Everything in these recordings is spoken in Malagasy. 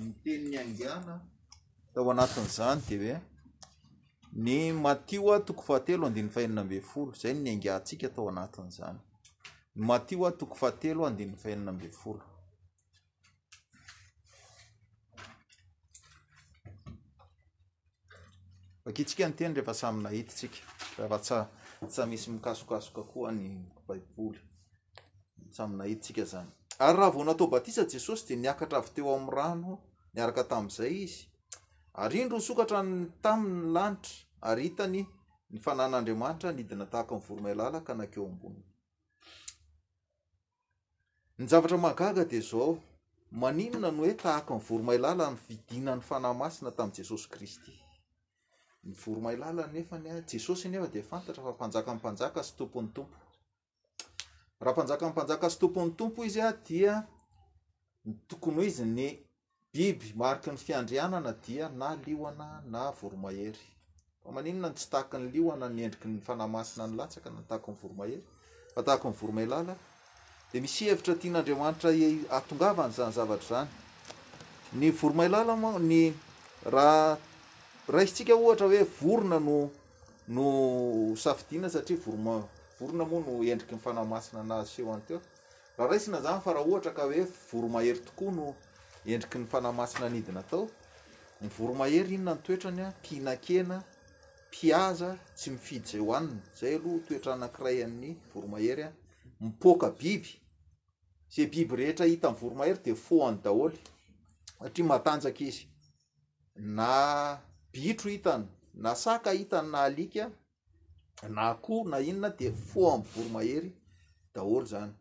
Ny teny niaingàna tao anatin'izany dia hoe ny Matio toko fahatelo andininy fahenina ambin'ny folo, izay no niaingàntsika tao anatin'izany. Ny Matio toko fahatelo andininy fahenina ambin'ny folo. Vakintsika ny teny rehefa samy nahita tsika. Raha tsa, tsa misy mikasokasoka koa ny Baiboly. Samy nahita tsika zany. Ary raha vao natao batisa Jesosy dia niakatra avy teo amin'ny rano niaraka tamin'izay izy. Ary indro ho sokatra ny taminy ny lanitra ary hitany ny fanan'Andriamanitra nidina tahaka ny voromailala ka nankeo amboniny. Ny zavatra mahagaga dia izao, maninona no hoe tahaka ny voromailala ny fidinan'ny Fanahy Masina tamin'i Jesosy Kristy? Ny voromailala anefa, Jesosy anefa dia fantatra fa Mpanjakan'ny Mpanjaka sy Tompon'ny Tompo. Raha Mpanjakan'ny Mpanjaka sy Tompon'ny Tompo Izy dia tokony ho izy ny Biby mariky ny fiandrianana dia na liona na voromahery. Fa maninona no tsy tahaka ny liona ny endriky ny Fanahy Masina ny latsaka na tahaka ny voromahery fa tahaka ny voromailala? Dia misy hevitra tian'Andriamanitra hahatongavana izany zavatra izany. Ny voromailala moa ny raha raisintsika ohatra hoe vorona no no safidiana satria vorona moa no endriky ny Fanahy Masina naseho an'i Teo. Raha raisina izany fa raha ohatra ka hoe voromahery tokoa no endriky ny fanahy masina nidina tao, ny voromahery inona ny toetrany a? Mpihinan-kena, mpihaza, tsy mifidy izay hohanina. Izay aloha toetra anankiray an'ny voromahery a. Mipoaka biby. Izay biby rehetra hitan'ny voromahery dia fohany daholo satria matanjaka izy. Na bitro hitany, na saka hitany, na alika na akoho na inona dia foha amin'ny voromahery daholo zany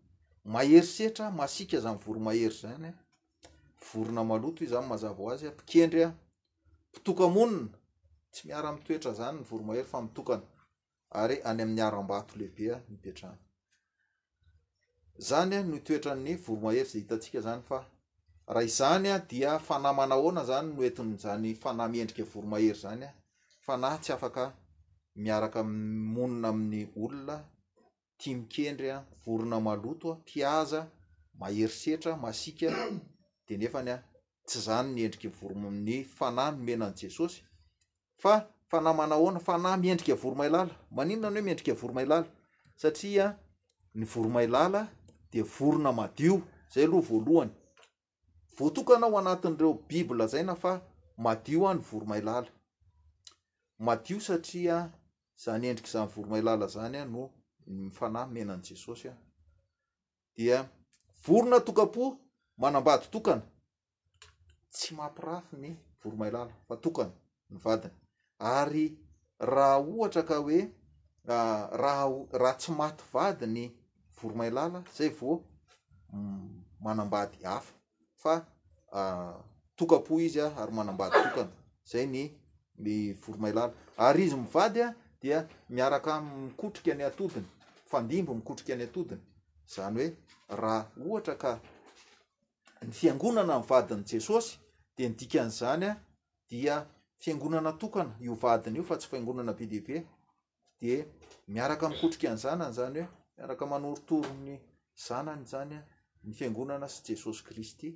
mahery setra masika zany voromahery zany vorona maloto izy zany mazava ho azy mpikendry a mpitoka-monina tsy miara mitoetra zany ny voromahery fa mitokana ary any amin'ny harambato lehibe mipetrahana Izany no toetran'ny voromahery izay hitantsika izany fa raha izany dia fanahy manahoana izany no entin'izany fanahy miendrika voromahery izany fanahy tsy afaka miaraka monina amin'ny olona tia mikendry vorona maloto mpihaza mahery setra masiaka dia nefany tsy izany ny endriky voromahery ny fanahy nomena an'i Jesosy Fa fanahy manahoana? Fanahy miendrika voromailala. Maninona ny hoe miendrika voromailala? Satria ny voromailala dia vorona madio. Izay aloha voalohany. Voatokana ao anatin'ireo biby lazaina fa madio any voromailala. Madio satria izany endrika izany voromailala izany no ny fanahy nomenan'i Jesosy. dia vorona tokam-po manambady tokana, tsy mampirafy ny voromailala fa tokana ny vadiny ary raha ohatra ka hoe raha raha tsy maty vady ny voromailala zay vao manambady hafa. fa tokam-po izy ary manambady tokana. Izay ny ny voromailala. Ary izy mivady dia miaraka mikotrika ny atodiny, mifandimby mikotrika ny atodiny. Izany hoe raha ohatra ka ny fiangonana ny vadin'i Jesosy dia ny dikan'izany dia fiangonana tokana io vadiny io fa tsy fiangonana be dia be. dia miaraka mikotrika ny zanany izany hoe miaraka manorotoro ny zanany izany ny fiangonana sy Jesosy Kristy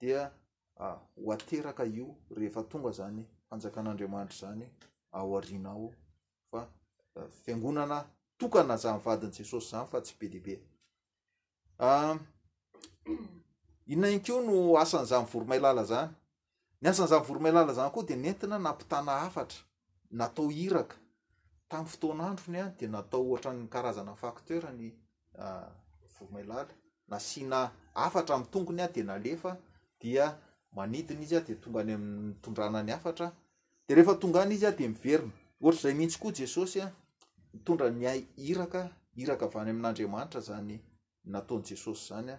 dia ho ateraka io rehefa tonga izany fanjakan'Andriamanitra izany ao aoriana ao fa fiangonana tokana izany vadin'i Jesosy izany fa tsy be dia be. Ah, inona ihany koa no asan'izany voromailala izany? Ny asan'izany voromailala izany koa dia nentina nampitana hafatra, natao iraka. Tamin'ny fotoan'androny ihany dia natao ohatran'ny karazana facteur ny ah, voromailala. Nasiana hafatra amin'ny tongony dia nalefa dia manidina izy dia tonga any amin'ny tondrana ny hafatra Dia rehefa tonga any izy dia miverina. Ohatr'izay mihitsy koa Jesosy mitondra ny hay iraka, iraka avy any amin'Andriamanitra izany nataon'i Jesosy izany.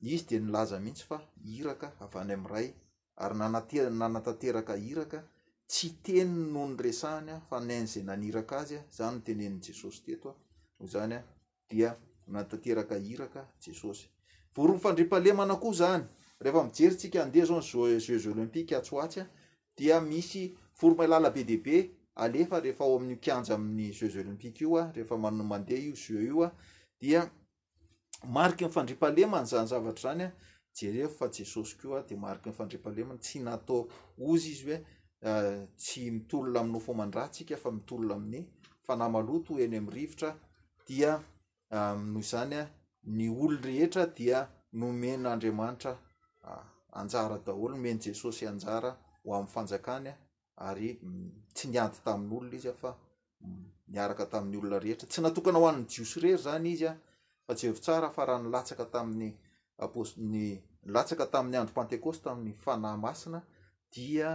Izy dia nilaza mihitsy fa iraka avy any amin'ny Ray ary nanate- nanatanteraka iraka tsy teny no niresahany fa nainy izay naniraka azy, izany no tenenin'i Jesosy teto, noho izany dia nanatanteraka iraka Jesosy. Voron'ny fandriampahalemana koa izany. Rehefa mijery tsika andeha zao ny Jeux Olympiques atsy ho atsy dia misy voromailala be dia be alefa rehefa ao amin'ny kianja amin'ny Jeux Olympiques io rehefa mandeha io jeux io dia mariky ny fandriampahalemana izany zavatra izany a jereo fa Jesosy koa dia mariky ny fandriampahalemana tsy natao ozy izy hoe tsy mitolona amin'ny nofo aman-drantsika fa mitolona amin'ny fanahy maloto eny amin'ny rivotra dia noho izany ny olony rehetra dia nomen'Andriamanitra anjara daholo, nomen'i Jesosy anjara ho amin'ny fanjakany ary tsy niady tamin'olona izy fa niaraka tamin'ny olona rehetra. Tsy natokana ho an'ny Jiosy irery izany izy fa jevo tsara fa raha nilatsaka tamin'ny apostoly, nilatsaka tamin'ny andro Pantekosty tamin'ny Fanahy Masina dia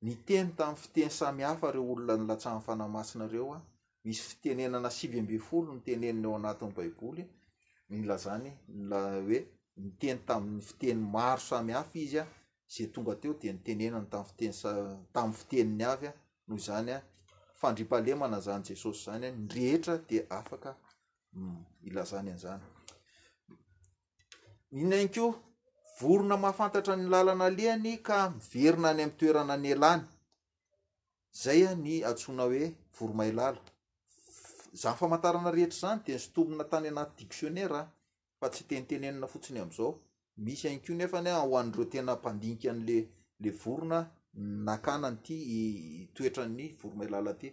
Niteny tamin'ny fiteny samy hafa ireo olona nilatsahan'ny Fanahy Masina ireo. Misy fitenenana sivy ambin'ny folo noteneniny ao anatin'ny Baiboly nilazany hoe niteny tamin'ny fiteny maro samy hafa izy izay tonga teo dia nitenenany tamin'ny fiteny tamin'ny fiteniny avy noho izany fandriampahalemana izany Jesosy izany ny rehetra dia afaka ilazany an'izany. Inona ihany koa, vorona mahafantatra ny lalana alehany ka miverina any amin'ny toerana nialany. Izay ny antsoina hoe voromailala. Izany famantarana rehetra izany dia nosintomina tany anaty diksionera fa tsy tenitenenina fotsiny amin'izao. Misy ihany koa nefa ho an'ireo tena mpandinika an'ilay ilay vorona nakana an'ity toetran'ny voromailala ity.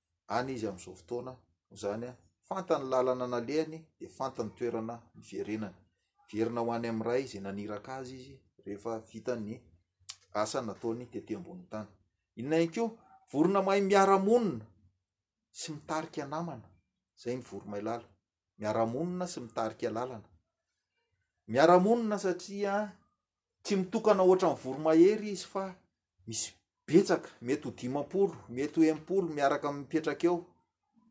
any izy amin'izao fotoana izany, fantany ny lalana nalehany dia fantany ny toerana niverenany. Hiverina ho any amin'ny Ray izay naniraka azy izy rehefa vita ny asa nataony tety ambonin'ny tany. Inona ihany koa, vorona mahay miara-monina sy mitarika namana. Izay ny voromailala. Miara-monina sy mitarika lalana. Miara-monina satria tsy mitokana ohatra ny voromahery izy fa misy betsaka mety ho dimampolo mety ho enimpolo miaraka amin'ny mipetraka eo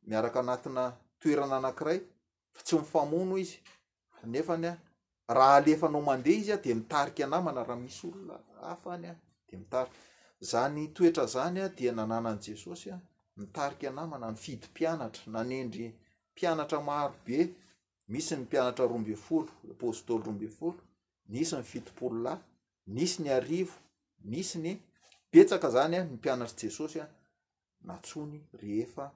miaraka anatina toerana anankiray fa tsy mifamono izy nefany a raha alefanao mandeha izy a dia mitarika namana raha misy olona hafa any a de mitarika zany toetra zany a dia nananan'i jesosy a mitarika namana ny fidy mpianatra nanendry mpianatra maro be misy ny mpianatra roambe folo postolo roambe folo nisy ny fitopolo lahy nisy ny arivo, nisy ny betsaka zany ny mpianatr'i Jesosy natsoiny rehefa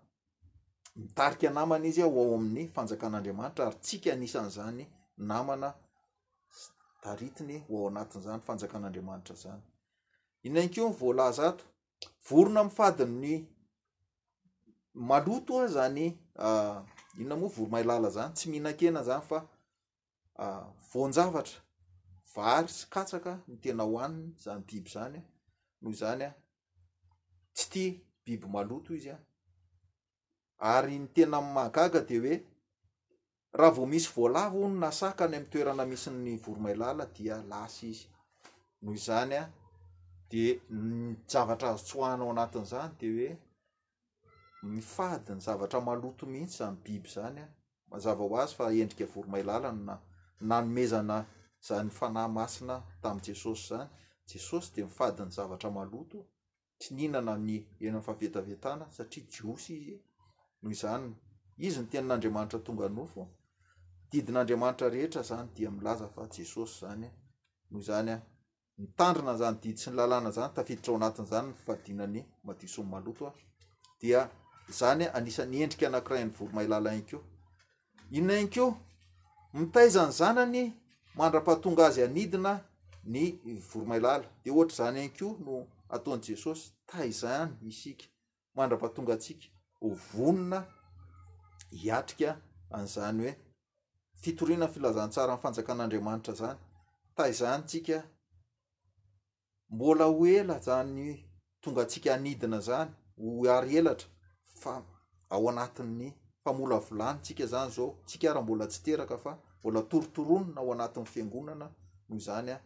mitarika namana izy ho ao amin'ny fanjakan'Andriamanitra ary tsika anisan'izany namana taritiny ho ao anatin'izany fanjakan'Andriamanitra zany. Inona ihany koa ny voalaza ato? Vorona amin'ny fadin'ny maloto zany, ah, inona moa voromailala zany, tsy mihinan-kena zany fa voan-javatra, vary sy katsaka no tena hohaniny izany biby izany, noho izany tsy tia biby maloto izy ary ny tena mahagaga dia hoe raha vao misy voalavo hono na saka any amin'ny toerana misy ny voromailala dia lasa izy, noho izany dia ny zavatra azo tsoahina ao anatin'izany dia hoe mifady ny zavatra maloto mihitsy izany biby izany an! Mazava ho azy fa endrika voromailala no na- nanomezana izany fanahy masina tamin'i Jesosy izany. Jesosy dia mifady ny zavatra maloto, tsy nihinana ny eny amin'ny fahavetavetana satria Jiosy izy, noho izany izy ny Tenin'Andriamanitra tonga nofo. Didin'Andriamanitra rehetra izany dia milaza fa Jesosy izany, noho izany an! mitandrina an'izany didy sy ny lalàna izany, tafiditra ao anatin'izany ny fadiana ny madio sy ny maloto, dia izany anisan'ny endrika anankiray an'ny voromailala ihany koa. Inona ihany koa? Mitaiza ny zanany mandra-pahatonga azy hanidina ny voromailala. Dia ohatr'izany ihany koa no ataon'i Jesosy, taizany isika. mandra-pahatonga antsika ho vonona hiatrika an'izany hoe fitoriana ny filazantsaran'ny fanjakan'Andriamanitra izany. Taha izany tsika mbola ho ela izany tonga antsika hanidina izany ho ary elatra fa ao anatin'ny famolavolany tsika izany izao tsika ara mbola tsy teraka fa mbola torotoronina ao anatin'ny fiangonana no izany a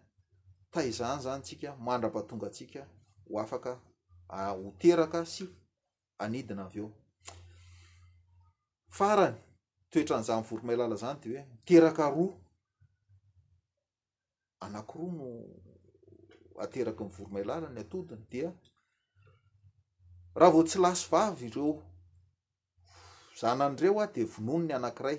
taha izany izany tsika mandra-pahatonga antsika ho afaka ho teraka sy hanidina avy eo. Farany, toetran'izany voromailala izany dia hoe teraka roa, anankiroa no ateraky ny voromailala ny atodiny dia raha vao tsy lahy sy vavy ireo zanany ireo dia vonoiny ny anankiray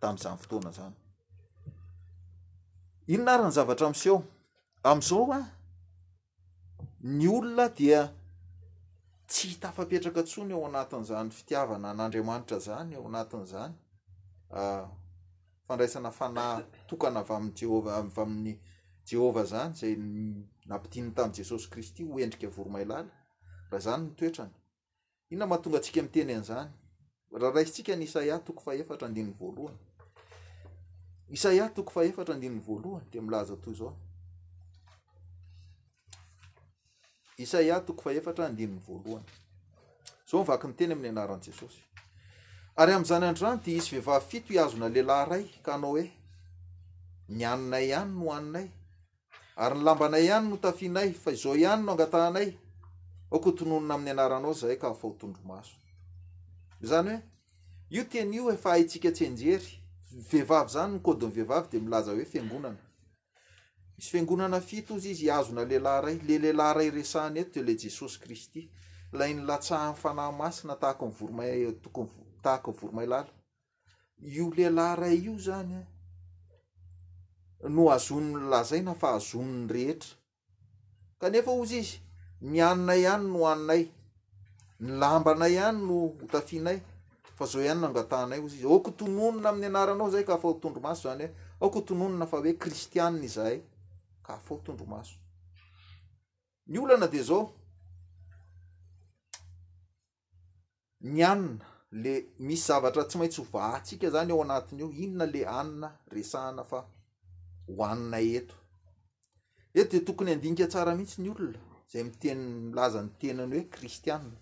tamin'izany fotoana izany. Inona ary ny zavatra miseho? Amin'izao a, ny olona dia tsy hita afa-petraka intsony ao anatin'izany fitiavana an'Andriamanitra izany, ao anatin'izany fandraisana fanahy tokana avy amin'i Jehovah, avy amin'i Jehovah izany, izay nampidininy tamin'i Jesosy Kristy ho endrika voromailala, raha izany ny toetrany. Inona no mahatonga antsika miteny an'izany? Raha raisintsika ny Isaia toko fahefatra andininy voalohany. Isaia toko fahefatra andininy voalohany dia milaza toy izao. Isaia toko fahefatra andininy voalohany. Izao ny vaky ny teny amin'ny anaran'i Jesosy. Ary amin'izany androany dia hisy vehivavy fito hihazona lehilahy iray ka hanao hoe ny aninay ihany no aninay Ary ny lambanay ihany no tafianay, fa izao ihany no angatahanay, aoka ho tononina amin'ny anaranao izahay ka hafao tondromaso. Izany hoe, io teny io efa haintsika tsianjery, vehivavy izany ny kodin'ny vehivavy dia milaza hoe fiangonana. Misy fiangonana fito ozy izy hihazona lehilahy iray, le lehilahy iray resahany eto dia le Jesosy Kristy, ilay nilatsahan'ny Fanahy Masina tahaka ny voromailala. io lehilahy iray io izany no azon'ny lazaina fa azon'ny rehetra. Kanefa hozy izy, ny haninay ihany no haninay, ny lambanay ihany no hotafianay, fa izao ihany no angatahanay hozy izy. Aoka tononina amin'ny anaranao izay ka afao tondromaso izany hoe, aoka tononina fa hoe kristianina izahay ka afao tondromaso. Ny olana dia izao. ny anona le misy zavatra tsy maintsy hovahantsika izany ao anatiny ao, inona ilay anona resahana fa hohanina eto? Eto dia tokony handinika tsara mihitsy ny olona izay miteny milaza ny tenany hoe kristianina,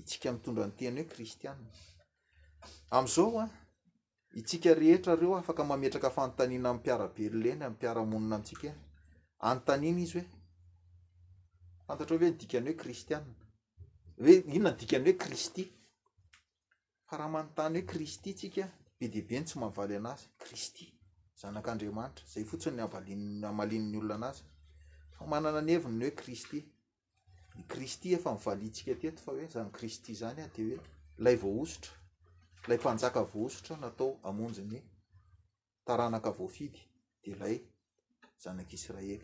itsika mitondra ny teny hoe kristianina. Amin'izao an, Itsika rehetra reo afaka mametraka fanontaniana amin'ny mpiara-belona eny, amin'ny mpiara-monina amintsika eny. Anontaniana izy hoe, fantatrao ve ny dikan'ny hoe kristianina? Hoe inona ny dikan'ny hoe kristy? Fa raha manontany hoe kristy tsika, be dia be ny tsy mavaly anazy. Kristy, zanak'Andriamanitra. Izay fotsiny ny hamalian'ny olona anazy. Fa manana ny heviny ny hoe kristy. I Kristy efa nivaliantsika teto fa hoe izany Kristy izany dia hoe ilay voahosotra, ilay mpanjaka voahosotra natao hamonjy ny taranaka voafidy dia ilay zanak'Israely.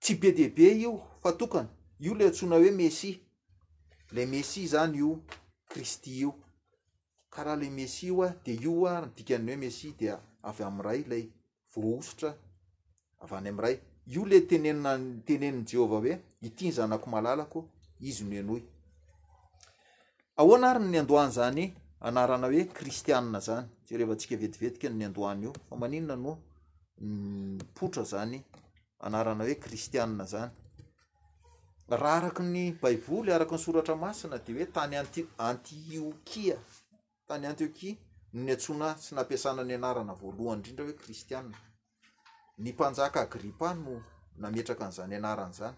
Tsy be dia be io fa tokana. Io ilay antsoina hoe Mesia. Ilay Mesia izany io Kristy io. Ka raha ilay Mesia io dia io ary ny dikan'ny hoe Mesia dia avy amin'ny Ray ilay voahosotra avy any amin'ny Ray. Io ilay tenenina tenenin'i Jehovah hoe, Ity ny Zanako malalako, izy no henoy. Ahoana ary ny niandohan'izany anarana hoe Kristianina izany? Jerevantsika vetivetika ny niandohan'io. Fa maninona no nipoitra izany anarana hoe Kristianina izany? Raha araka ny Baiboly, araka ny soratra masina, dia hoe tany Anti- Antiokia tany Antiokia no niantsoana sy nampiasana ny anarana voalohany indrindra hoe Kristiana. Ny mpanjaka Agripa no nametraka an'izany anarana izany.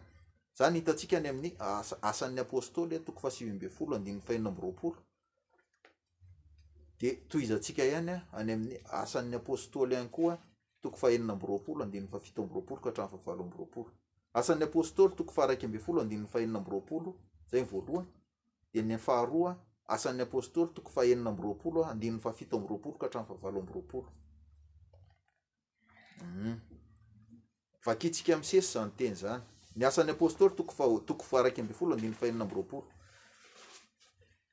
Izany hitantsika any amin'ny Asan'ny Apôstôly, toko fahasivy ambin'ny folo, andininy fahenina amby roapolo. Dia tohizantsika ihany any amin'ny Asan'ny Apôstôly ihany koa, toko fahenina amby roapolo, andininy fahafito amby roapolo ka hatramin'ny fahavalo amby roapolo. Asan'ny Apôstôly, toko faha iraika ambin'ny folo, andininy fahenina amby roapolo, izay ny voalohany. Dia ny faharoa, Asan'ny Apostoly, toko fahenina amby roapolo, andininy fahafito amby roapolo ka hatramin'ny fahavalo amby roapolo. Hum. Vakintsika amin'ny sesy izany teny izany. Ny Asan'ny Apostoly, toko faha- toko faharaika ambin'ny folo, andininy fahenina amby roapolo.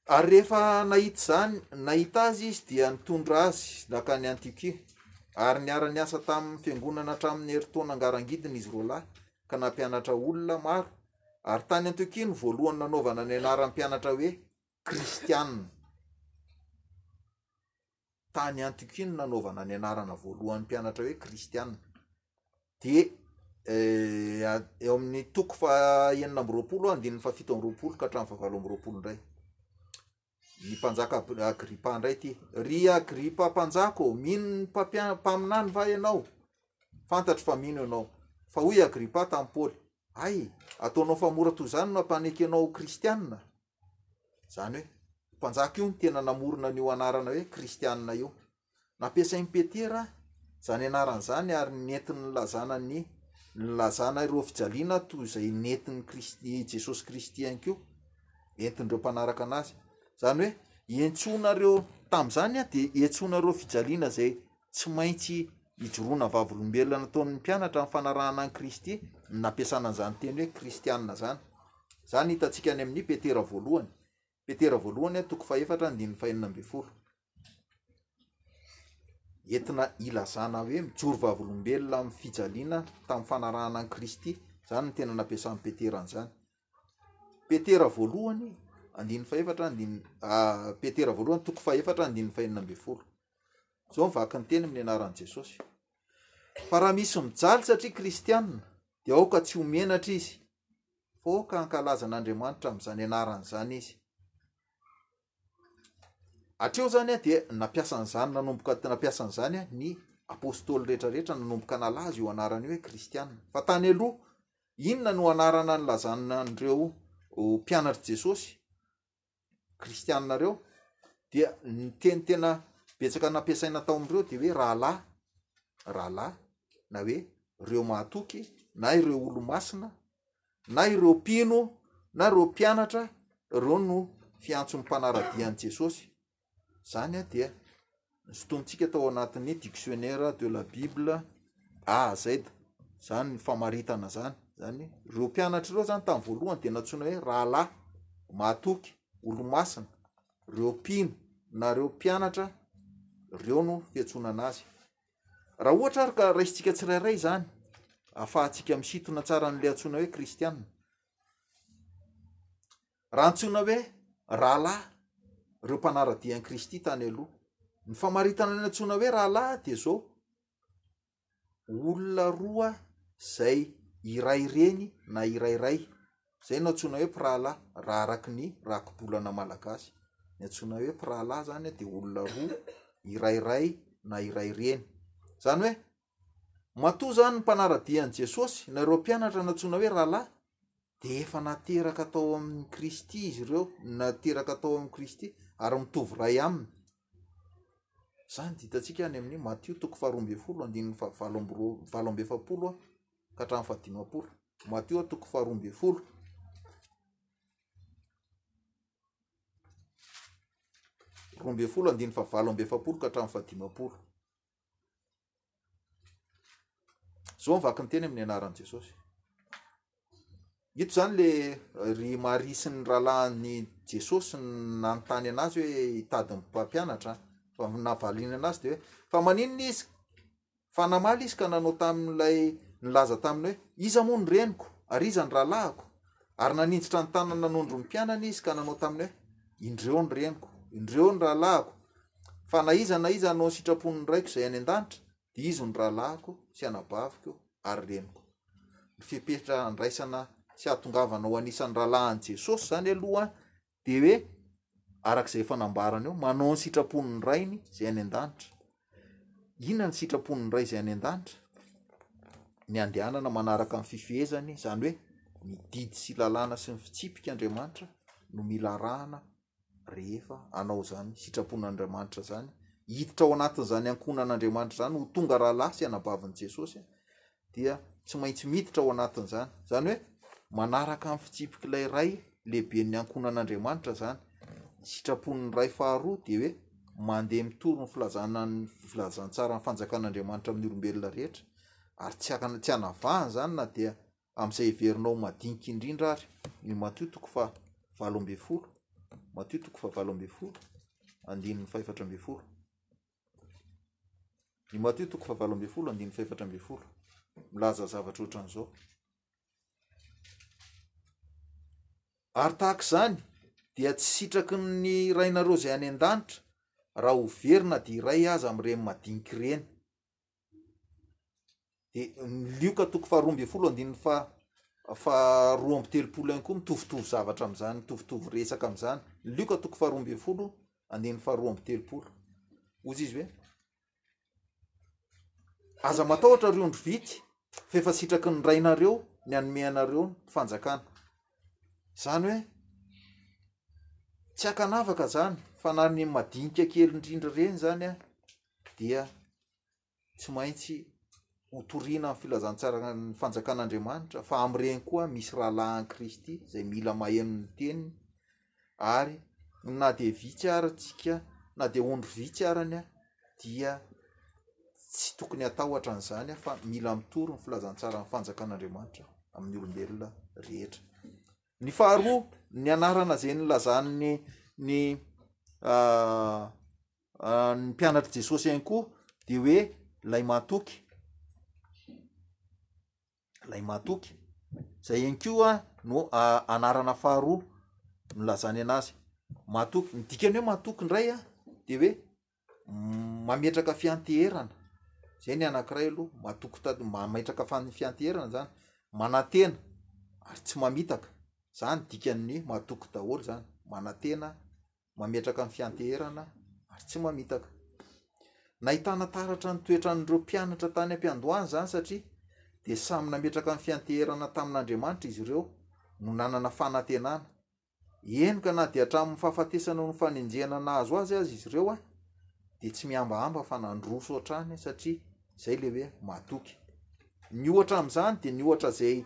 Ary rehefa nahita izany, nahita azy izy dia nitondra azy nankany Antiokia. Ary niara-niasa tamin'ny fiangonana hatramin'ny herintaona ngarangidina izy roalahy, ka nampianatra olona maro. ary tany Antiokia no voalohany nanaovana ny anaran'ny mpianatra hoe Kristianina. Tany Antiokia no nanaovana ny anarana voalohan'ny mpianatra hoe Kristianina. Dia eh, eo amin'ny toko fa enina amby roapolo, andininy fa fito amby roapolo ka hatramin'ny fa valo amby roapolo indray. I mpanjaka Agripa indray ity. Ry Agripa mpanjaka ô, mino ny mpaminany va ianao? Fantatro fa mino ianao. Fa hoy Agripa tamin'i Paoly, Hay, ataonao fa mora toy izany no hampanaiky anao ho kristianina. Izany hoe, mpanjaka io no tena namorona an'io anarana hoe kristianina io. Nampiasain'i Petera izany anarana izany ary nentiny nilazana ny nilazana ireo fijaliana toy izay nentin'i Kristy i Jesosy Kristy ihany koa entin'ireo mpanaraka anazy. Izany hoe iantsoanareo tamin'izany dia iantsoanareo fijaliana izay tsy maintsy ijoroana vavolombelona nataon'ny mpianatra amin'ny fanarahana an'i Kristy ny nampiasana an'izany teny hoe kristiana izany. Izany hitantsika any amin'ny Petera voalohany Petera voalohany, toko fahefatra, andininy fahenina ambin'ny folo. Entina ilazana hoe mijoro vavolombelona amin'ny fijaliana tamin'ny fanarahana an'i Kristy, izany ny tena nampiasan'i Petera an'izany. Petera voalohany, andininy fahefatra, andininy ah, Petera voalohany, toko fahefatra, andininy fahenina ambin'ny folo. Izao ny vaky ny teny amin'ny anaran'i Jesosy. Fa raha misy mijaly satria kristianina, dia aoka tsy ho menatra izy. Voahoaka hankalaza an'Andriamanitra amin'izany anarany izany izy. Hatreo izany dia nampiasa an'izany nanomboka nampiasa an'izany ny apôstôly rehetra rehetra nanomboka nalaza io anarana io hoe kristianina. Fa tany aloha inona no anarana nilazana an'ireo mpianatr'i Jesosy? kristianina ireo dia ny teny tena betsaka nampiasaina tao amin'ireo dia hoe rahalahy rahalahy na hoe ireo mahatoky na ireo olomasina na ireo mpino na ireo mpianatra ireo no fiantson'ny mpanara-dia an'i Jesosy Izany dia nosintonintsika tao anatin'ny dictionnaire de la Bible AZ, izany ny famaritana izany. Izany hoe ireo mpianatra ireo izany tamin'ny voalohany dia nantsoina hoe rahalahy mahatoky, olo-masina, ireo mpino na ireo mpianatra, ireo no fiantsonana azy. Raha ohatra ary ka raisintsika tsirairay izany, ahafahantsika misintona tsara an'ilay antsoina hoe kristiana. Raha antsoina hoe rahalahy ireo mpanara-dia an'i Kristy tany aloha, ny famaritana ny antsoina hoe rahalahy dia izao, olona roa izay iray reny na iray ray, izay no antsoina hoe mpirahalahy raha araka ny rakibolana malagasy. Ny antsoina hoe mpirahalahy izany dia olona roa, iray ray na iray reny. Izany hoe Matoa izany ny mpanara-dia an'i Jesosy na ireo mpianatra nantsoina hoe rahalahy dia efa nateraka tao amin'i Kristy izy ireo, nateraka tao amin'i Kristy ary mitovy ray aminy. Izany dia hitantsika any amin'ny Matio toko faharoa ambin'ny folo andininy fahavalo amby roa- valo amby efapolo ka hatramin'ny fahadimampolo. Matio toko faharoa ambin'ny folo. Roa ambin'ny folo andininy fahavalo amby efapolo ka hatramin'ny fahadimampolo. Zao ny vaky ny teny amin'ny anaran'i Jesosy. Ito zany le eh, ry Maria sy ny rahalahin'i Jesosy nanontany anazy hoe hitady ny mpampianatra fa navaliny anazy de hoe fa maninona izy fa namaly izy ka nanao tamin'ilay nilaza taminy hoe iza moa ny reniko ary iza ny rahalahiko Ary naninjitra ny tanany nanondro ny mpianany izy ka nanao taminy hoe, Indreo ny reniko, indreo ny rahalahiko. Fa na iza na iza hanao ny sitrapon'ny Raiko izay any an-danitra, dia izy no rahalahiko sy anabaviko ary reniko. Ny fepetra handraisana sy hahatongavana ho anisan'ny rahalahin'i Jesosy izany aloha dia hoe araka izay efa nambarany eo, manao ny sitrapon'ny Rainy izay any an-danitra. Inona ny sitrapon'ny Ray izay any an-danitra? Ny andehanana manaraka ny fifehezany, izany hoe ny didy sy lalàna sy ny fitsipika Andriamanitra no mila arahana rehefa anao izany sitrapon'Andriamanitra izany. Hiditra ao anatin'izany ankohonan'Andriamanitra izany ho tonga rahalahy sy anabavin'i Jesosy dia tsy maintsy miditra ao anatin'izany. Izany hoe manaraka ny fitsipik'ilay Ray lehiben'ny ankohonan'Andriamanitra izany. Ny sitrapon'ny Ray faharoa dia hoe mandeha mitory ny filazana ny filazantsaran'ny fanjakan'Andriamanitra amin'ny olombelona rehetra ary tsy akana tsy anavahana izany na dia amin'izay heverina ho madinika indrindra ary. Ny Matio toko faha valo ambin'ny folo, Matio toko faha valo ambin'ny folo, andininy fahefatra ambin'ny folo. Ny Matio toko fahavalo ambin'ny folo andininy fahefatra ambin'ny folo milaza zavatra ohatran'izao. Ary tahaka izany dia tsy sitraky ny rainareo izay any an-danitra raha ho very na dia iray aza amin'ireny madinika ireny. Dia ny Lioka toko faharoa ambin'ny folo andininy faha faha roa amby telopolo ihany koa mitovitovy zavatra amin'izany, mitovitovy resaka amin'izany. Ny Lioka toko faha roa ambin'ny folo andininy faha roa amby telopolo. Ozy izy hoe Aza matahotra ry ondry vitsy fa efa sitraky ny Rainareo ny hanome anareo ny fanjakana. Izany hoe tsy ankanavaka izany fa na ny madinika kely indrindra ireny izany an, dia tsy maintsy ho toriana amin'ny filazantsaran'ny fanjakan'Andriamanitra fa amin'ireny koa misy rahalahin'i Kristy izay mila maheno ny teniny ary na dia vitsy ary tsika na dia ondry vitsy ary ny dia tsy tokony hatahotra an'izany fa mila mitory ny filazantsaran'ny fanjakan'Andriamanitra amin'ny olombelona rehetra. Ny faharoa ny anarana izay nilazan'ny ny uh, ny mpianatr'i Jesosy ihany koa dia hoe lay matoky, lay matoky, zay ihany koa no anarana faharoa nilazany anazy, matoky, ny dikan'ny hoe matoky indray an dia hoe mametraka fianteherana, zay ny anankiray aloha, matoky ta- mametraka fa- fianteherana zany, manantena ary tsy mamitaka, zany dikan'ny hoe matoky daholo zany, manantena. mametraka ny fianteherana ary tsy mamitaka. Nahitana taratra ny toetran'ireo mpianatra tany am-piandohana izany satria dia samy nametraka ny fianteherana tamin'Andriamanitra izy ireo no nanana fanantenana. Eny ka na dia hatramin'ny fahafatesana no fanenjehana nahazo azy aza izy ireo dia tsy mihambahamba fa nandroso hatrany satria izay ilay hoe matoky. Ny ohatra amin'izany dia ny ohatra izay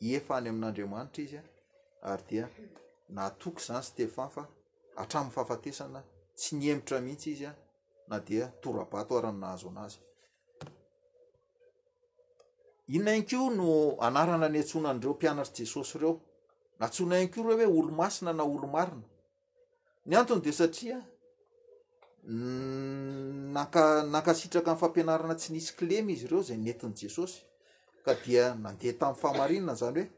efa any amin'Andriamanitra izy ary dia nahatoky izany Stefan fa hatramin'ny fahafatesana tsy nihemotra mihitsy izy na dia tora-bato ary ny nahazo an'azy. Inona ihany koa no anarana niantsoana an'ireo mpianatr'i Jesosy ireo? Nantsoina ihany koa ireo hoe olo-masina na olo-marina. Ny antony dia satria nankasitraka ny fampianarana tsy nisy kilema izy ireo izay nentin'i Jesosy ka dia nandeha tamin'ny fahamarinana izany hoe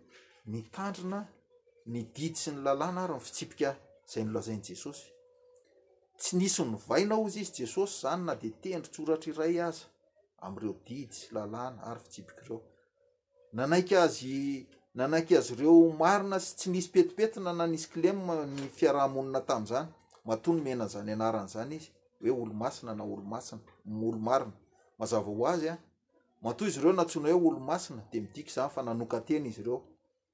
nitandrina ny didy sy ny lalàna ary ny fitsipika izay nolazain'i Jesosy. Tsy nisy novaina hozy izy Jesosy izany na dia tendron-tsoratra iray aza amin'ireo didy sy lalàna ary fitsipika ireo. Nanaiky azy nanaiky azy ireo ho marina sy tsy nisy petipetina na nisy klem ny fiaraha-monina tamin'izany. Matoa nomena an'izany anarana izany izy hoe Olomasina na Olomasina, Olomarina. Mazava ho azy, matoa izy ireo nantsoina hoe Olomasina dia midika izany fa nanokan-tena izy ireo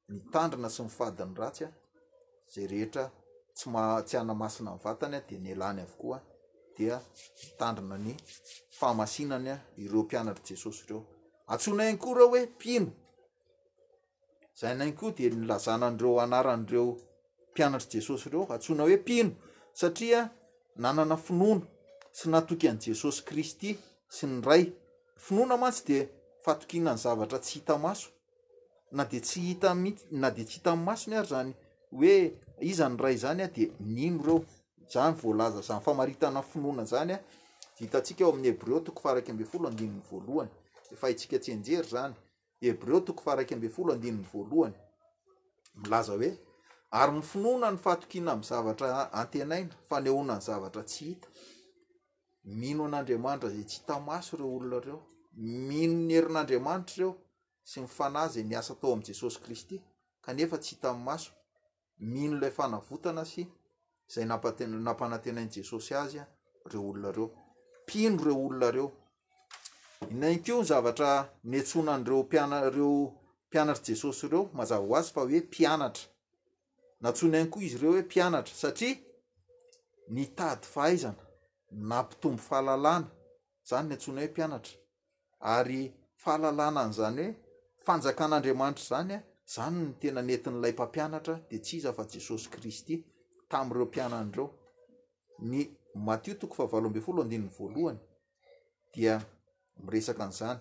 nitandrina sy nifady ny ratsy. izay rehetra tsy maha tsy hanamasina ny vatany dia nelany avokoa dia mitandrina ny fahamasinany ireo mpianatr'i Jesosy ireo. Antsoina ihany koa ireo hoe mpino. Izay ihany koa dia nilazana an'ireo anaran'ireo mpianatr'i Jesosy ireo antsoina hoe mpino satria nanana finoana sy natoky an'i Jesosy Kristy sy ny Ray. Finoana mantsy dia fatokiana ny zavatra tsy hita maso. na dia tsy hita mihitsy na dia tsy hitan'ny masony ary izany hoe iza ny Ray izany dia mino ireo. Izany voalaza izany famaritana finoana izany dia hitantsika ao amin'ny Hebreo toko faharaika ambin'ny folo andininy voalohany. Efa haintsika tsianjery izany. Hebreo toko faharaika ambin'ny folo andininy voalohany. Milaza hoe ary ny finoana ny fatokiana amin'ny zavatra antenaina, fanehoana ny zavatra tsy hita. Mino an'Andriamanitra izay tsy hita maso ireo olona ireo. Mino ny herin'Andriamanitra ireo sy ny Fanahy izay miasa tao amin'i Jesosy Kristy kanefa tsy hitan'ny maso. Mino ilay fanavotana sy izay nampanantenain'i Jesosy azy ireo olona ireo. Mpino ireo olona ireo. Inona ihany koa ny zavatra niantsoana an'ireo mpiana- ireo mpianatr'i Jesosy ireo mazava ho azy fa hoe mpianatra. Nantsoiny ihany koa izy ireo hoe mpianatra satria nitady fahaizana, nampitombo fahalalana. Izany no antsoina hoe mpianatra. Ary fahalalana an'izany hoe fanjakan'Andriamanitra izany, izany no tena nentin'ilay mpampianatra, dia tsy iza fa Jesosy Kristy, tamin'ireo mpianany ireo. Ny Matio toko fahavalo ambin'ny folo andininy voalohany dia miresaka an'izany.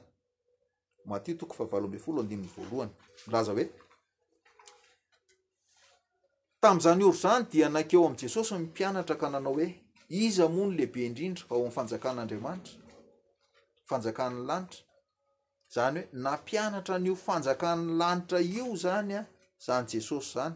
Matio toko fahavalo ambin'ny folo andininy voalohany milaza hoe Tamin'izany ora izany dia nankeo amin'i Jesosy ny mpianatra ka nanao hoe iza moa no lehibe indrindra ao amin'ny fanjakan'Andriamanitra? Fanjakan'ny lanitra. Izany hoe nampianatra an'io fanjakan'ny lanitra io izany a, izany Jesosy izany.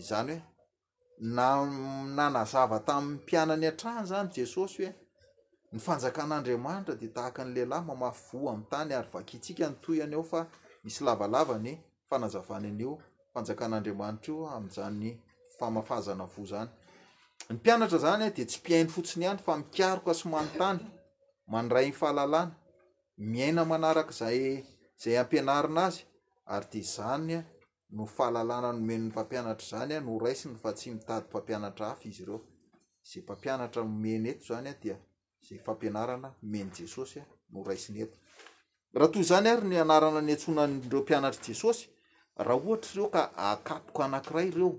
izany hoe na nanazava tamin'ny mpianany hatrany izany Jesosy hoe ny fanjakan'Andriamanitra dia tahaka ny lehilahy mamafy voa amin'ny tany ary vakintsika ny tohiny ao fa misy lavalava ny fanazavana an'io fanjakan'Andriamanitra io amin'izany famafazana voa izany. Ny mpianatra izany dia tsy mpihaino fotsiny ihany fa mikaroka sy manontany mandray ny fahalalana miaina manaraka izay izay ampianarina azy ary dia izany no fahalalana nomen'ny mpampianatra izany no raisiny fa tsy mitady mpampianatra hafa izy ireo. Izay mpampianatra nomeny eto izany dia izay fampianarana nomen'i Jesosy no raisiny eto. Raha toy izany ary ny anarana niantsoana an'ireo mpianatr'i Jesosy, raha ohatra ireo ka hahakatoka anankiray ireo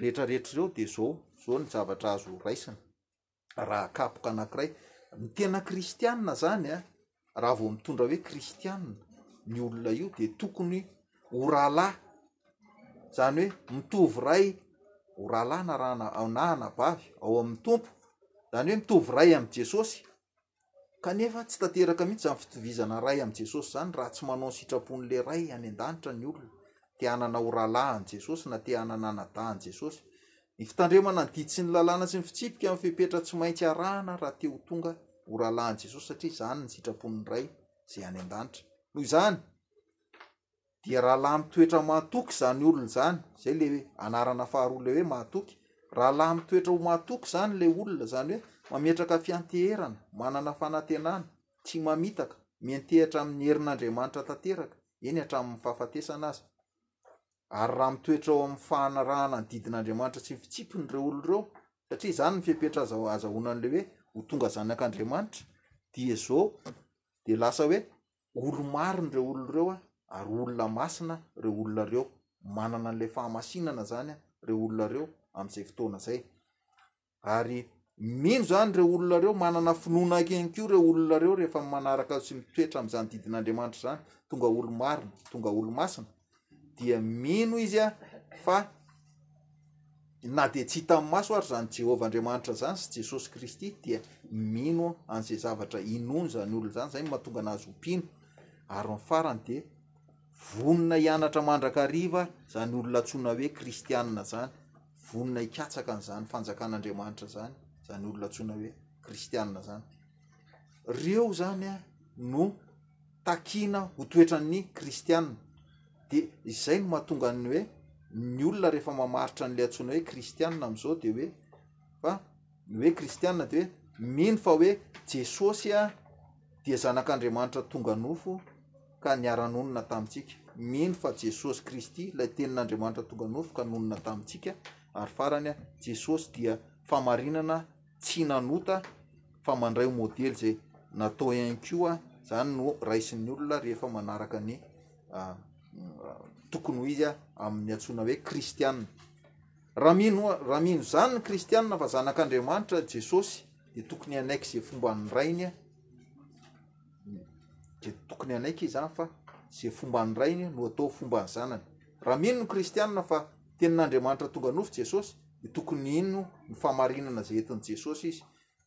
rehetrarehetra ireo dia izao, izao ny zavatra azo raisina. raha kapoka anankiray. Ny tena kristianina zany a, raha vao mitondra hoe kristianina ny olona io dia tokony ho rahalahy, zany hoe mitovy ray, ho rahalahy na raha na anabavy ao amin'ny Tompo, zany hoe mitovy ray amin'i Jesosy Kanefa, tsy tanteraka mihitsy izany fitovizana Ray amin'i Jesosy izany raha tsy manao ny sitrapon'ilay Ray any an-danitra ny olona te hanana ho rahalahy an'i Jesosy na te hanana anadahy an'i Jesosy. Ny fitandremana ny didy sy ny lalàna sy ny fitsipika amin'ny fepetra tsy maintsy arahana raha te ho tonga ho rahalahin'i Jesosy satria izany ny sitrapon'ny Ray izay any an-danitra. Noho izany, Dia rahalahy mitoetra mahatoky izany olona izany, izay ilay anarana faharoa ilay hoe mahatoky, rahalahy mitoetra ho mahatoky izany ilay olona, izany hoe mametraka fianteherana, manana fanantenana, tsy mamitaka, miantehatra amin'ny herin'Andriamanitra tanteraka, eny hatramin'ny fahafatesana aza. Ary raha mitoetra eo amin'ny fanarahana ny didin'Andriamanitra tsy fitsipiny ireo olona ireo, satria izany ny fepetra aza azahoana an'ilay hoe ho tonga zanak'Andriamanitra, dia izao, dia lasa hoe Olo marina ireo olona ireo a, ary olona masina ireo olona ireo, manana an'ilay fahamasinana izany ireo olona ireo amin'izay fotoana izay. Ary mino izany ireo olona ireo, manana finoana ihany koa ireo olona ireo rehefa manaraka sy mitoetra amin'izany didin'Andriamanitra izany, tonga olo-marina, tonga olo-masina. dia mino izy a fa na dia tsy hitan'ny maso ary izany Jehovah Andriamanitra izany sy Jesosy Kristy dia mino an'izay zavatra inoany izany olona izany, izay no mahatonga anazy ho mpino ary ny farany dia vonona hianatra mandrakariva izany olona antsoina hoe kristianina izany, vonona hikatsaka an'izany fanjakan'Andriamanitra izany izany olona antsoina hoe kristianina izany. Ireo izany a no. takiana ho toetran'ny kristiana. Dia izay no mahatonga ny hoe ny olona rehefa mamaritra an'ilay antsoina hoe kristiana amin'izao dia hoe fa ny hoe kristiana dia hoe mino fa hoe Jesosy dia zanak'Andriamanitra tonga nofo ka niara-nonina tamintsika. Mino fa Jesosy Kristy ilay tenin'Andriamanitra tonga nofo ka nonina tamintsika ary farany Jesosy dia famarinana tsy nanota fa mandray ho modely izay natao ihany koa izany no raisin'ny olona rehefa manaraka ny tokony ho izy amin'ny antsoina hoe kristianina raha mino raha mino izany ny kristianina fa zanak'andriamanitra jesosy dia tokony hanaiky izay fomba ny rainy a dia tokony hanaiky izy zany fa izay fomba ny rainy no atao fomba ny zanany raha mino ny kristianina fa tenin'andriamanitra tonga nofo jesosy dia tokony hino ny fahamarinana izay entin'i Jesosy izy.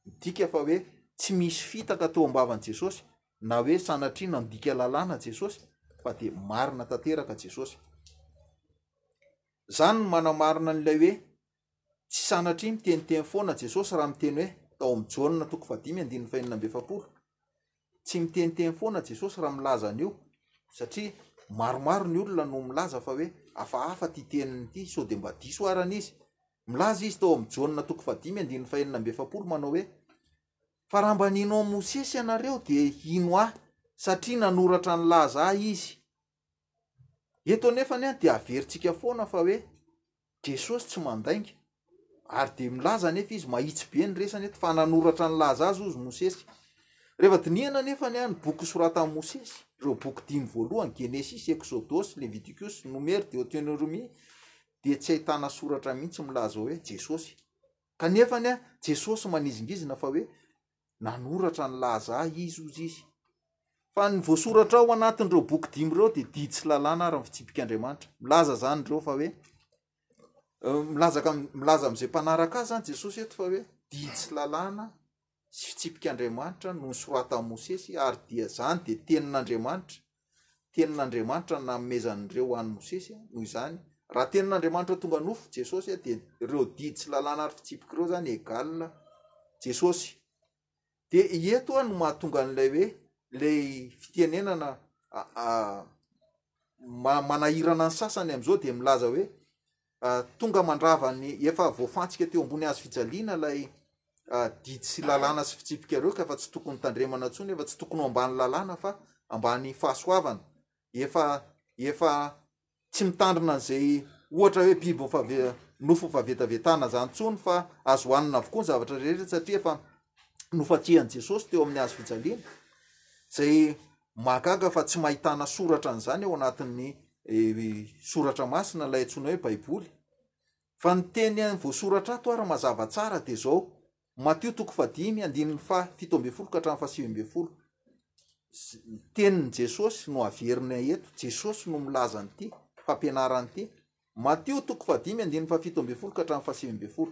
Midika fa hoe tsy misy fitaka teo am-bavan'i Jesosy na hoe sanatria nandika lalàna Jesosy fa dia marina tanteraka Jesosy. Izany no manamarina an'ilay hoe tsy sanatria miteniteny foana Jesosy raha miteny hoe tao amin'ny Jaona toko fahadimy andininy fahenina amby efapolo. Tsy miteniteny foana Jesosy raha milaza an'io satria maromaro ny olona no milaza fa hoe hafahafa ity teniny ity, sao dia mba diso arany izy. Milaza izy tao amin'ny Jaona toko fahadimy andininy fahenina amby efapolo manao hoe fa raha mba nino an'i Mosesy ianareo dia hino ahy satria nanoratra ny laza ahy izy. Eto anefa dia averintsika foana fa hoe Jesosy tsy mandainga ary dia milaza anefa izy, mahitsy be ny resany eto fa nanoratra nilaza azy ozy Mosesy. Rehefa dinihana anefa ny boky soratan'i Mosesy, ireo boky dimy voalohany, Genesisy, Eksodosy, Levitikosy, Nomery, Deotenoromia, dia tsy ahitana soratra mihitsy milaza hoe Jesosy. Kanefa Jesosy manizingizina fa hoe Nanoratra ny laza ahy izy, hoy izy, fa ny voasoratra ao anatin'ireo boky dimy ireo dia didy sy lalàna ary ny fitsipik'Andriamanitra. Milaza izany ireo fa hoe, milaza, milaza amin'izay mpanaraka azy izany Jesosy eto fa hoe, didy sy lalàna sy fitsipik'Andriamanitra no nosoratan'i Mosesy ary dia izany dia tenin'Andriamanitra. Tenin'Andriamanitra nanomezan'ireo an'i Mosesy, noho izany, raha Tenin'Andriamanitra tonga nofo, Jesosy, dia ireo didy sy lalàna ary fitsipika ireo izany égal Jesosy. Dia i eto no mahatonga an'ilay hoe, ilay fitenenana manahirana ny sasany amin'izao dia milaza hoe, Tonga mandrava ny efa voafantsika teo ambony hazo fijaliana ilay didy sy lalàna sy fitsipika ireo ka efa tsy tokony tandremana intsony, efa tsy tokony ho ambany lalàna fa ambany fahasoavana. Efa efa tsy mitandrina an'izay ohatra hoe biby efa nofo efa vetavetana izany intsony fa azo hohanina avokoa ny zavatra rehetra satria efa nofantsihan'i Jesosy teo amin'ny hazo fijaliana. Izay Mahagaga fa tsy mahitana soratra an'izany ao anatin'ny soratra masina ilay antsoina hoe baiboly. Fa ny teny voasoratra ato ary mazava tsara dia izao, Matio toko fahadimy andininy faha fito ambin'ny folo ka hatramin'ny faha sivy ambin'ny folo. Tenin'i Jesosy no averina eto, Jesosy no milaza an'ity fampianarana ity. Matio toko fahadimy andininy faha fito ambin'ny folo ka hatramin'ny faha sivy ambin'ny folo.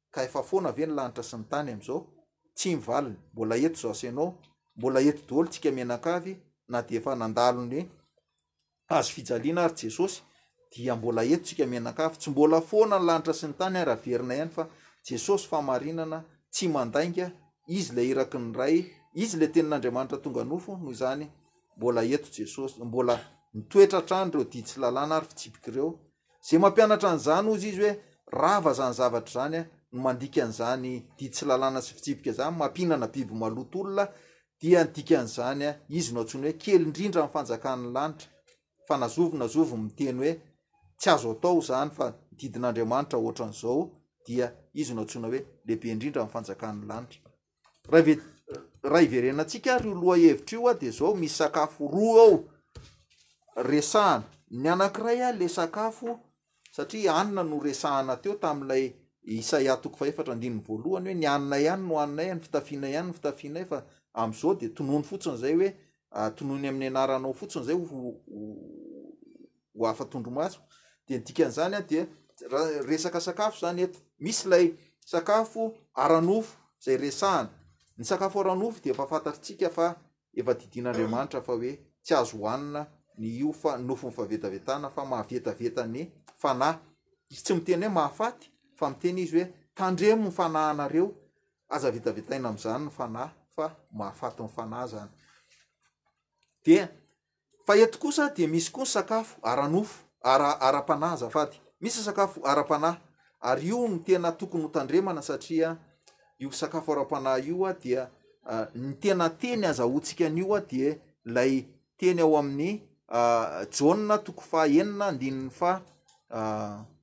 Ka efa foana ve ny lanitra sy ny tany amin'izao? Tsia ny valiny, mbola eto izaho sy ianao, mbola eto daholo tsika mianakavy na dia efa nandalo ny hazo fijaliana ary Jesosy dia mbola eto tsika mianakavy, tsy mbola foana ny lanitra sy ny tany ary averina ihany fa Jesosy fahamarinana tsy mandainga, Izy ilay iraky ny Ray, Izy ilay Tenin'Andriamanitra tonga nofo, noho izany mbola eto Jesosy, mbola mitoetra hatrany ireo didy sy lalàna ary fitsipika ireo, Ze mampianatra an'izany ozy izy hoe rava zany zavatra zany a, no mandika an'izany didy sy lalàna sy fitsipika zany mampihinana biby maloto olona dia ny dikan'izany a, izy no antsoina hoe kely indrindra amin'ny fanjakan'ny lanitra, fa na zovy na zovy miteny hoe tsy azo atao zany fa ny didin'Andriamanitra ohatran'izao dia izy no antsoina hoe lehibe indrindra amin'ny fanjakan'ny lanitra. raha hiverenantsika ary io lohahevitra io dia izao misy sakafo roa ao resahana ny anankiray ahy le sakafo satria anina no resahana teo tamin'ilay isa iatoko fahefatra andininy voalohany hoe ny anina ihany no aninay any fitafiana ihany ny fitafianay fa am'izao dia tonono fotsiny izay hoe ah, tonoiny amin'ny anaranao fotsiny izay ho ho afa tondromaso de ny dikan'izany a dia ra- resaka sakafo zany eto misy lay sakafo ara-nofo zay resahana ny sakafo ara-nofo de efa fantatrtsika fa efa didin'andriamanitra fa hoe tsy azo hohanina ny io fa nofon'ny fahavetavetana fa mahavetaveta ny fanahy izy tsy miteny hoe mahafaty fa miteny izy hoe tandremo ny fanahinareo aza vetavetaina am'izany ny fanahy fa mahafaty ny fanahy zany dia Fa eto kosa dia misy koa ny sakafo ara-nofo, ara, ara-panahy azafady. Misy sakafo ara-panahy ary io no tena tokony ho tandremana satria io sakafo ara-panahy io dia ny tena teny azahoantsika an'io dia ilay teny ao amin'ny Jaona toko faha enina andininy faha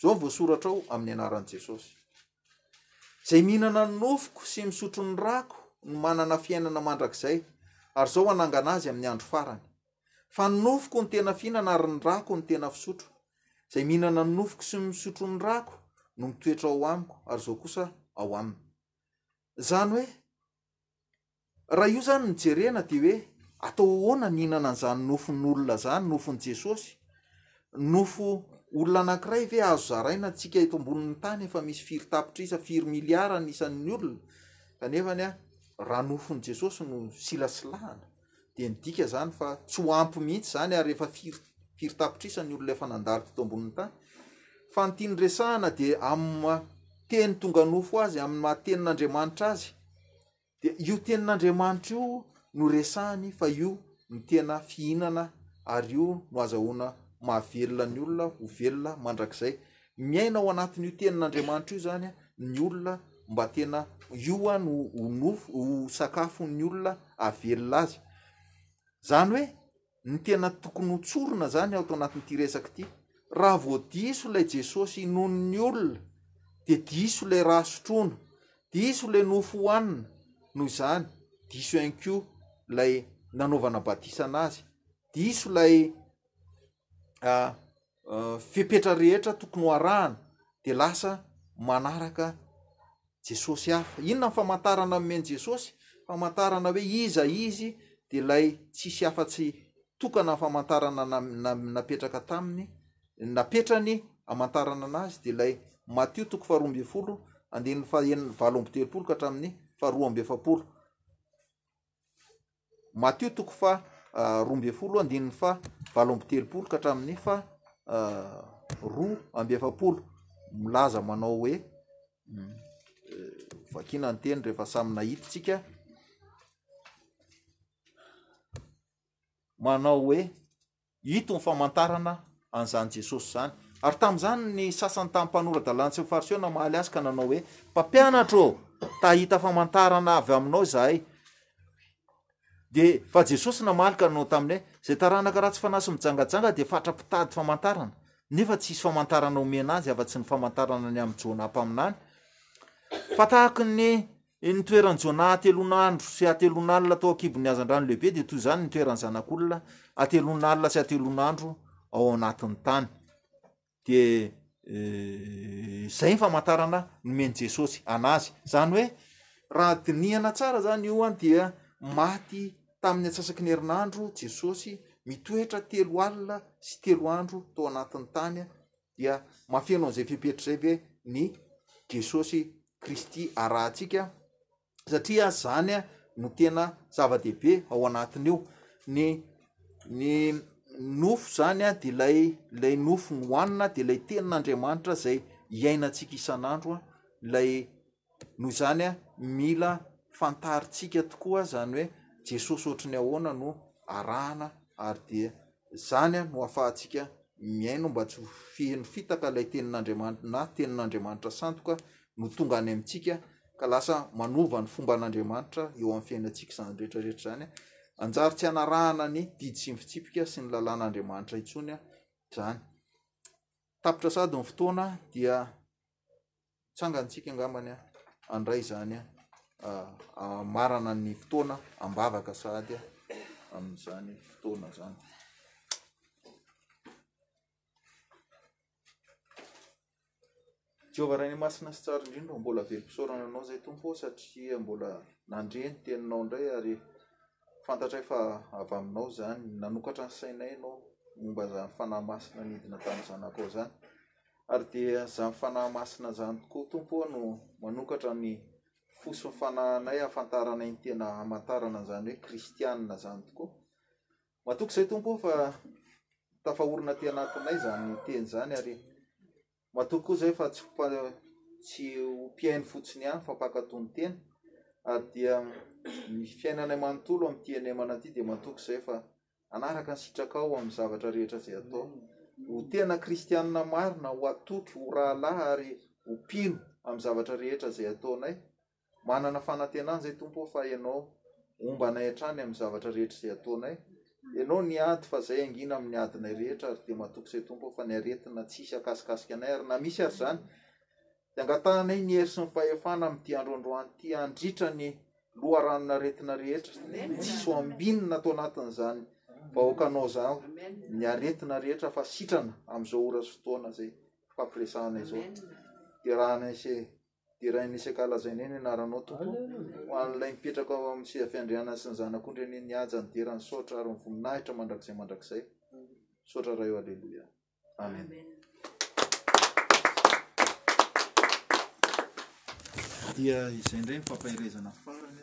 Izao ny voasoratra ao amin'ny anaran'i Jesosy. Izay mihinana ny nofoko sy misotro ny rako no manana fiainana mandrakizay, ary izao hanangana azy amin'ny andro farany. Fa ny nofoko no tena fihinana ary ny rako no tena fisotro. Izay mihinana ny nofoko sy misotro ny rako no mitoetra ao amiko ary izao kosa ao aminy. Izany hoe, Raha io izany no jerena dia hoe atao ahoana ny hihinana an'izany nofon'olona izany, nofon'i Jesosy? Nofo olona anankiray ve azo zaraina? Antsika eto ambonin'ny tany efa misy firy tapitrisa, firy miliara ny isan'ny olona, kanefany raha nofon'i Jesosy no silasilahana dia midika izany fa tsy ho ampy mihitsy izany ary efa firy firy tapitrisa ny olona efa nandalo teto ambonin'ny tany fa ny tiany resahana dia amin'ny maha teny tonga nofo azy amin'ny maha tenin'Andriamanitra azy dia io tenin'Andriamanitra io no resahany fa io no tena fihinana ary io no azahoana mahavelona ny olona ho velona mandrakizay miaina ao anatin'io tenin'Andriamanitra io izany ny olona mba tena io no ho nofo, ho sakafon'ny olona havelona azy. Izany hoe ny tena tokony ho tsorina izany ao anatin'ity resaka ity, raha vao diso ilay Jesosy inoan'ny olona dia diso ilay rà sotroina, diso ilay nofo hohanina, noho izany diso ihany koa ilay nanaovana batisa an'azy, diso ilay fepetra rehetra tokony ho arahana dia lasa manaraka Jesosy hafa. Inona ny famantarana nomen'i Jesosy? Famantarana hoe iza izy dia ilay tsisy afa-tsy tokana ny famantarana napetraka taminy, napetrany amantarana anazy dia ilay Matio toko faharoa ambin'ny folo andininy fahenina valo amby telopolo ka hatramin'ny faharoa amby efapolo. Matio toko faha roa ambin'ny folo andininy faha valo amby telopolo ka hatramin'ny faha roa amby efapolo milaza manao hoe vakina ny teny rehefa samy nahitintsika manao hoe Ito ny famantarana an'izany Jesosy izany. Ary tamin'izany ny sasany tamin'ny mpanora-dalàna sy ny Fariseo namaly Azy ka nanao hoe, Mpampianatra ô, ta hahita famantarana avy aminao izahay. Dia fa Jesosy namaly ka nanao taminy hoe, Izay taranaka ratsy fanahy sy mijangajanga dia fatra mpitady famantarana, nefa tsy hisy famantarana homena azy afa-tsy ny famantarana ny amin'i Jona Mpaminany, fa tahaka ny Eny ny toeran'i Jona hatelon'andro sy hatelon'alina tao an-kibon'ny hazandrano lehibe dia toy izany ny toeran'ny Zanak'olona hatelon'alina sy hatelon'andro ao anatin'ny tany. Dia eh, izay ny famantarana nomen'i Jesosy anazy. Izany hoe, raha dinihana tsara izany io an, dia maty tamin'ny atsasaky ny herinandro Jesosy, mitoetra telo alina sy telo andro tao anatin'ny tany dia mahafeno an'izay fepetra izay ve ny Jesosy Kristy arahantsika? Satria izany no tena zava-dehibe ao anatin'io. Ny ny nofo izany a dia ilay ilay nofo nohanina dia ilay tenin'Andriamanitra izay iainantsika isan'andro a ilay Noho izany, mila fantarintsika tokoa izany hoe Jesosy ohatry ny ahoana no arahana ary dia izany no ahafahantsika mihaino mba tsy ho feno fitaka ilay tenin'Andriamanitra na tenin'Andriamanitra sandoka no tonga any amintsika ka lasa manova ny fomban'Andriamanitra eo amin'ny fiainantsika izany rehetra rehetra izany. Hanjary tsy hanarahana ny didy sy ny fitsipika sy ny lalàn'Andriamanitra intsony izany. Tapitra sady ny fotoana dia Tsangantsika angambany an, handray izany an, hamarana ny fotoana ambavaka sahady an, amin'izany fotoana izany. Jehovah Rainay Masina sy Tsara Indrindra, mbola velom-pisaorana anao izay Tompo ô, satria mbola nandre ny teninao indray ary fantatray fa avy aminao izany. Nanokatra ny sainay ianao momba izany fanahy masina nidina tamin'ny zanakao izany. Ary dia izany Fanahy Masina izany tokoa, Tompo ô, no manokatra ny fo sy ny fanahinay hahafantaranay ny tena hamantarana an'izany hoe kristiana izany tokoa. Matoky izay Tompo ô fa tafahorina aty anatinay izany teny izany ary matoky koa izay fa tsy ho tsy ho mpihaino fotsiny ihany fa mpankatò ny teny ary dia ny fiainanay manontolo amin'ity enemana ity dia matoky izay fa hanaraka ny sitrakao ao amin'ny zavatra rehetra izay atao. Ho tena kristianina marina, ho atotro, ho rahalahy ary ho mpino amin'ny zavatra rehetra izay ataonay. Manana fanantenana izay Tompo fa Ianao homba anay hatrany amin'ny zavatra rehetra izay ataonay. Ianao ny ady fa izay angina amin'ny adinay rehetra ary dia matoky izay Tompo fa ny aretina tsy hisy hakasikasika anay ary na misy ary izany Dia angatahanay ny hery sy ny fahefana amin'ity andro androany ity handritra ny loharanon'aretina rehetra. Tsisy ho ambinina ato anatin'izany vahoakanao izany ny aretina rehetra fa sitrana amin'izao ora sy fotoana izay fampiresahana izao. Derahanay sy derainay sy ankalazainay ny anaranao tompo ho an'ilay mipetraka ao amin'ny seza fiandrianana sy ny zanak'ondry anie ny haja ny dera ny saotra ary ny voninahitra mandrakizay mandrakizay. Misaotra Ray o Aleloia. Amen. Dia izay indray ny fampaherezana farany.